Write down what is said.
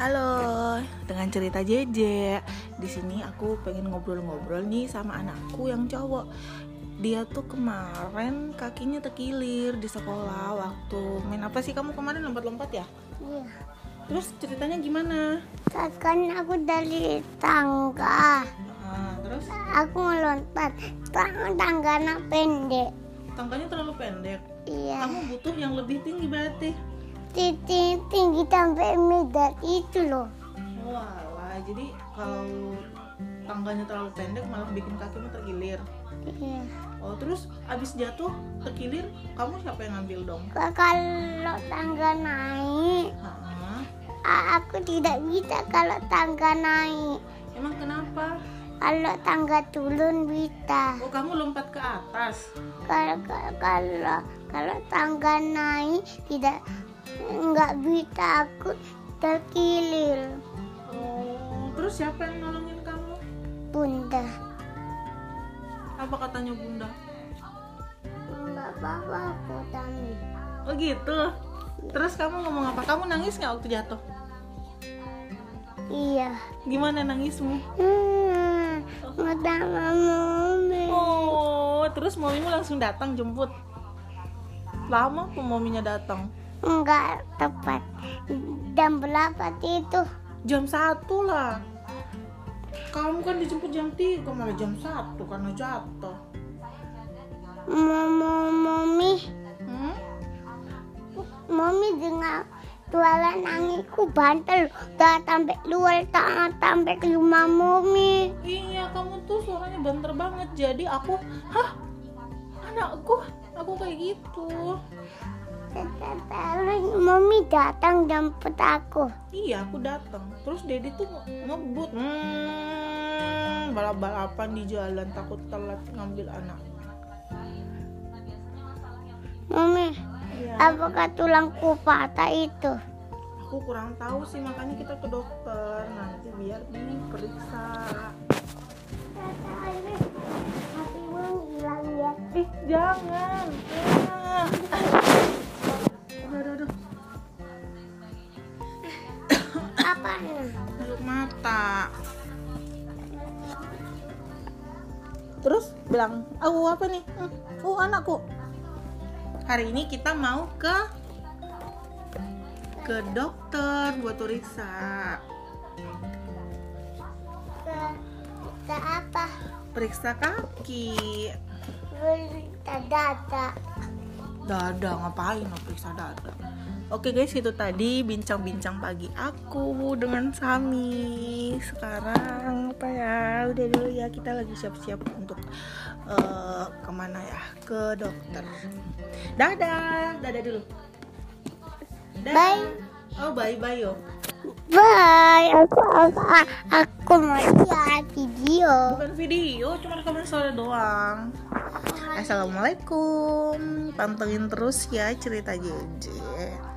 Halo, dengan cerita Jeje. Di sini aku pengen ngobrol-ngobrol nih sama anakku yang cowok. Dia tuh kemarin kakinya terkilir di sekolah waktu main apa sih kamu kemarin lompat-lompat ya? Iya. Terus ceritanya gimana? Saat kan aku dari tangga, Nah, terus aku ngelompat. Tang tangganya pendek. tangganya terlalu pendek. Iya. Kamu butuh yang lebih tinggi berarti. Titik tinggi sampai medan itu loh. Walah, jadi kalau tangganya terlalu pendek malah bikin kakimu terkilir. Iya. Oh, terus abis jatuh terkilir, kamu siapa yang ngambil dong? Ka- Kalau tangga naik, Hah? a- aku tidak bisa kalau tangga naik. Emang kenapa? Kalau tangga turun bisa. Oh, kamu lompat ke atas. Kalau kalau kalau, kalau tangga naik tidak nggak bisa aku terkilir. Oh, terus siapa yang nolongin kamu? Bunda, Apa katanya bunda? nggak apa-apa aku tanggung. Oh gitu. Terus kamu ngomong apa? Kamu nangis nggak waktu jatuh? Iya. Gimana nangismu? Hmm, sama mami. Oh, terus mamimu langsung datang jemput. Lama tuh maminya datang. Enggak tepat. Jam berapa itu? Jam satu lah. Kamu kan dijemput jam 3, malah jam 1 karena jatuh. Mama, mami, Hmm? mami dengan jualan nangiku bantal udah sampai luar tak sampai ke rumah mami. Iya, kamu tuh suaranya banter banget. Jadi aku, hah? Anakku, aku kayak gitu. Terus mami datang jemput aku. Iya, aku datang. Terus Dedi tuh ngebut, hmm, balap-balapan di jalan takut telat ngambil anak. Mami, Iya. apakah tulangku patah itu? Aku kurang tahu sih, makanya kita ke dokter nanti biar diperiksa. Mata. Terus bilang, aku apa nih? Hmm, Oh, anakku. Hari ini kita mau ke ke dokter buat periksa. Ke, ke apa? Periksa kaki. Berita data. Dada, ngapain mau periksa dada? Oke guys, itu tadi bincang-bincang pagi aku dengan Sami. Sekarang apa ya? Udah dulu ya, kita lagi siap-siap untuk eh, ke mana ya? Ke dokter. Dadah, dadah dulu. Dadah. Bye. Oh bye bye yo. Bye. Aku aku, aku mau lihat video. Bukan video, cuma rekaman suara doang. Assalamualaikum. Pantengin terus ya cerita JJ.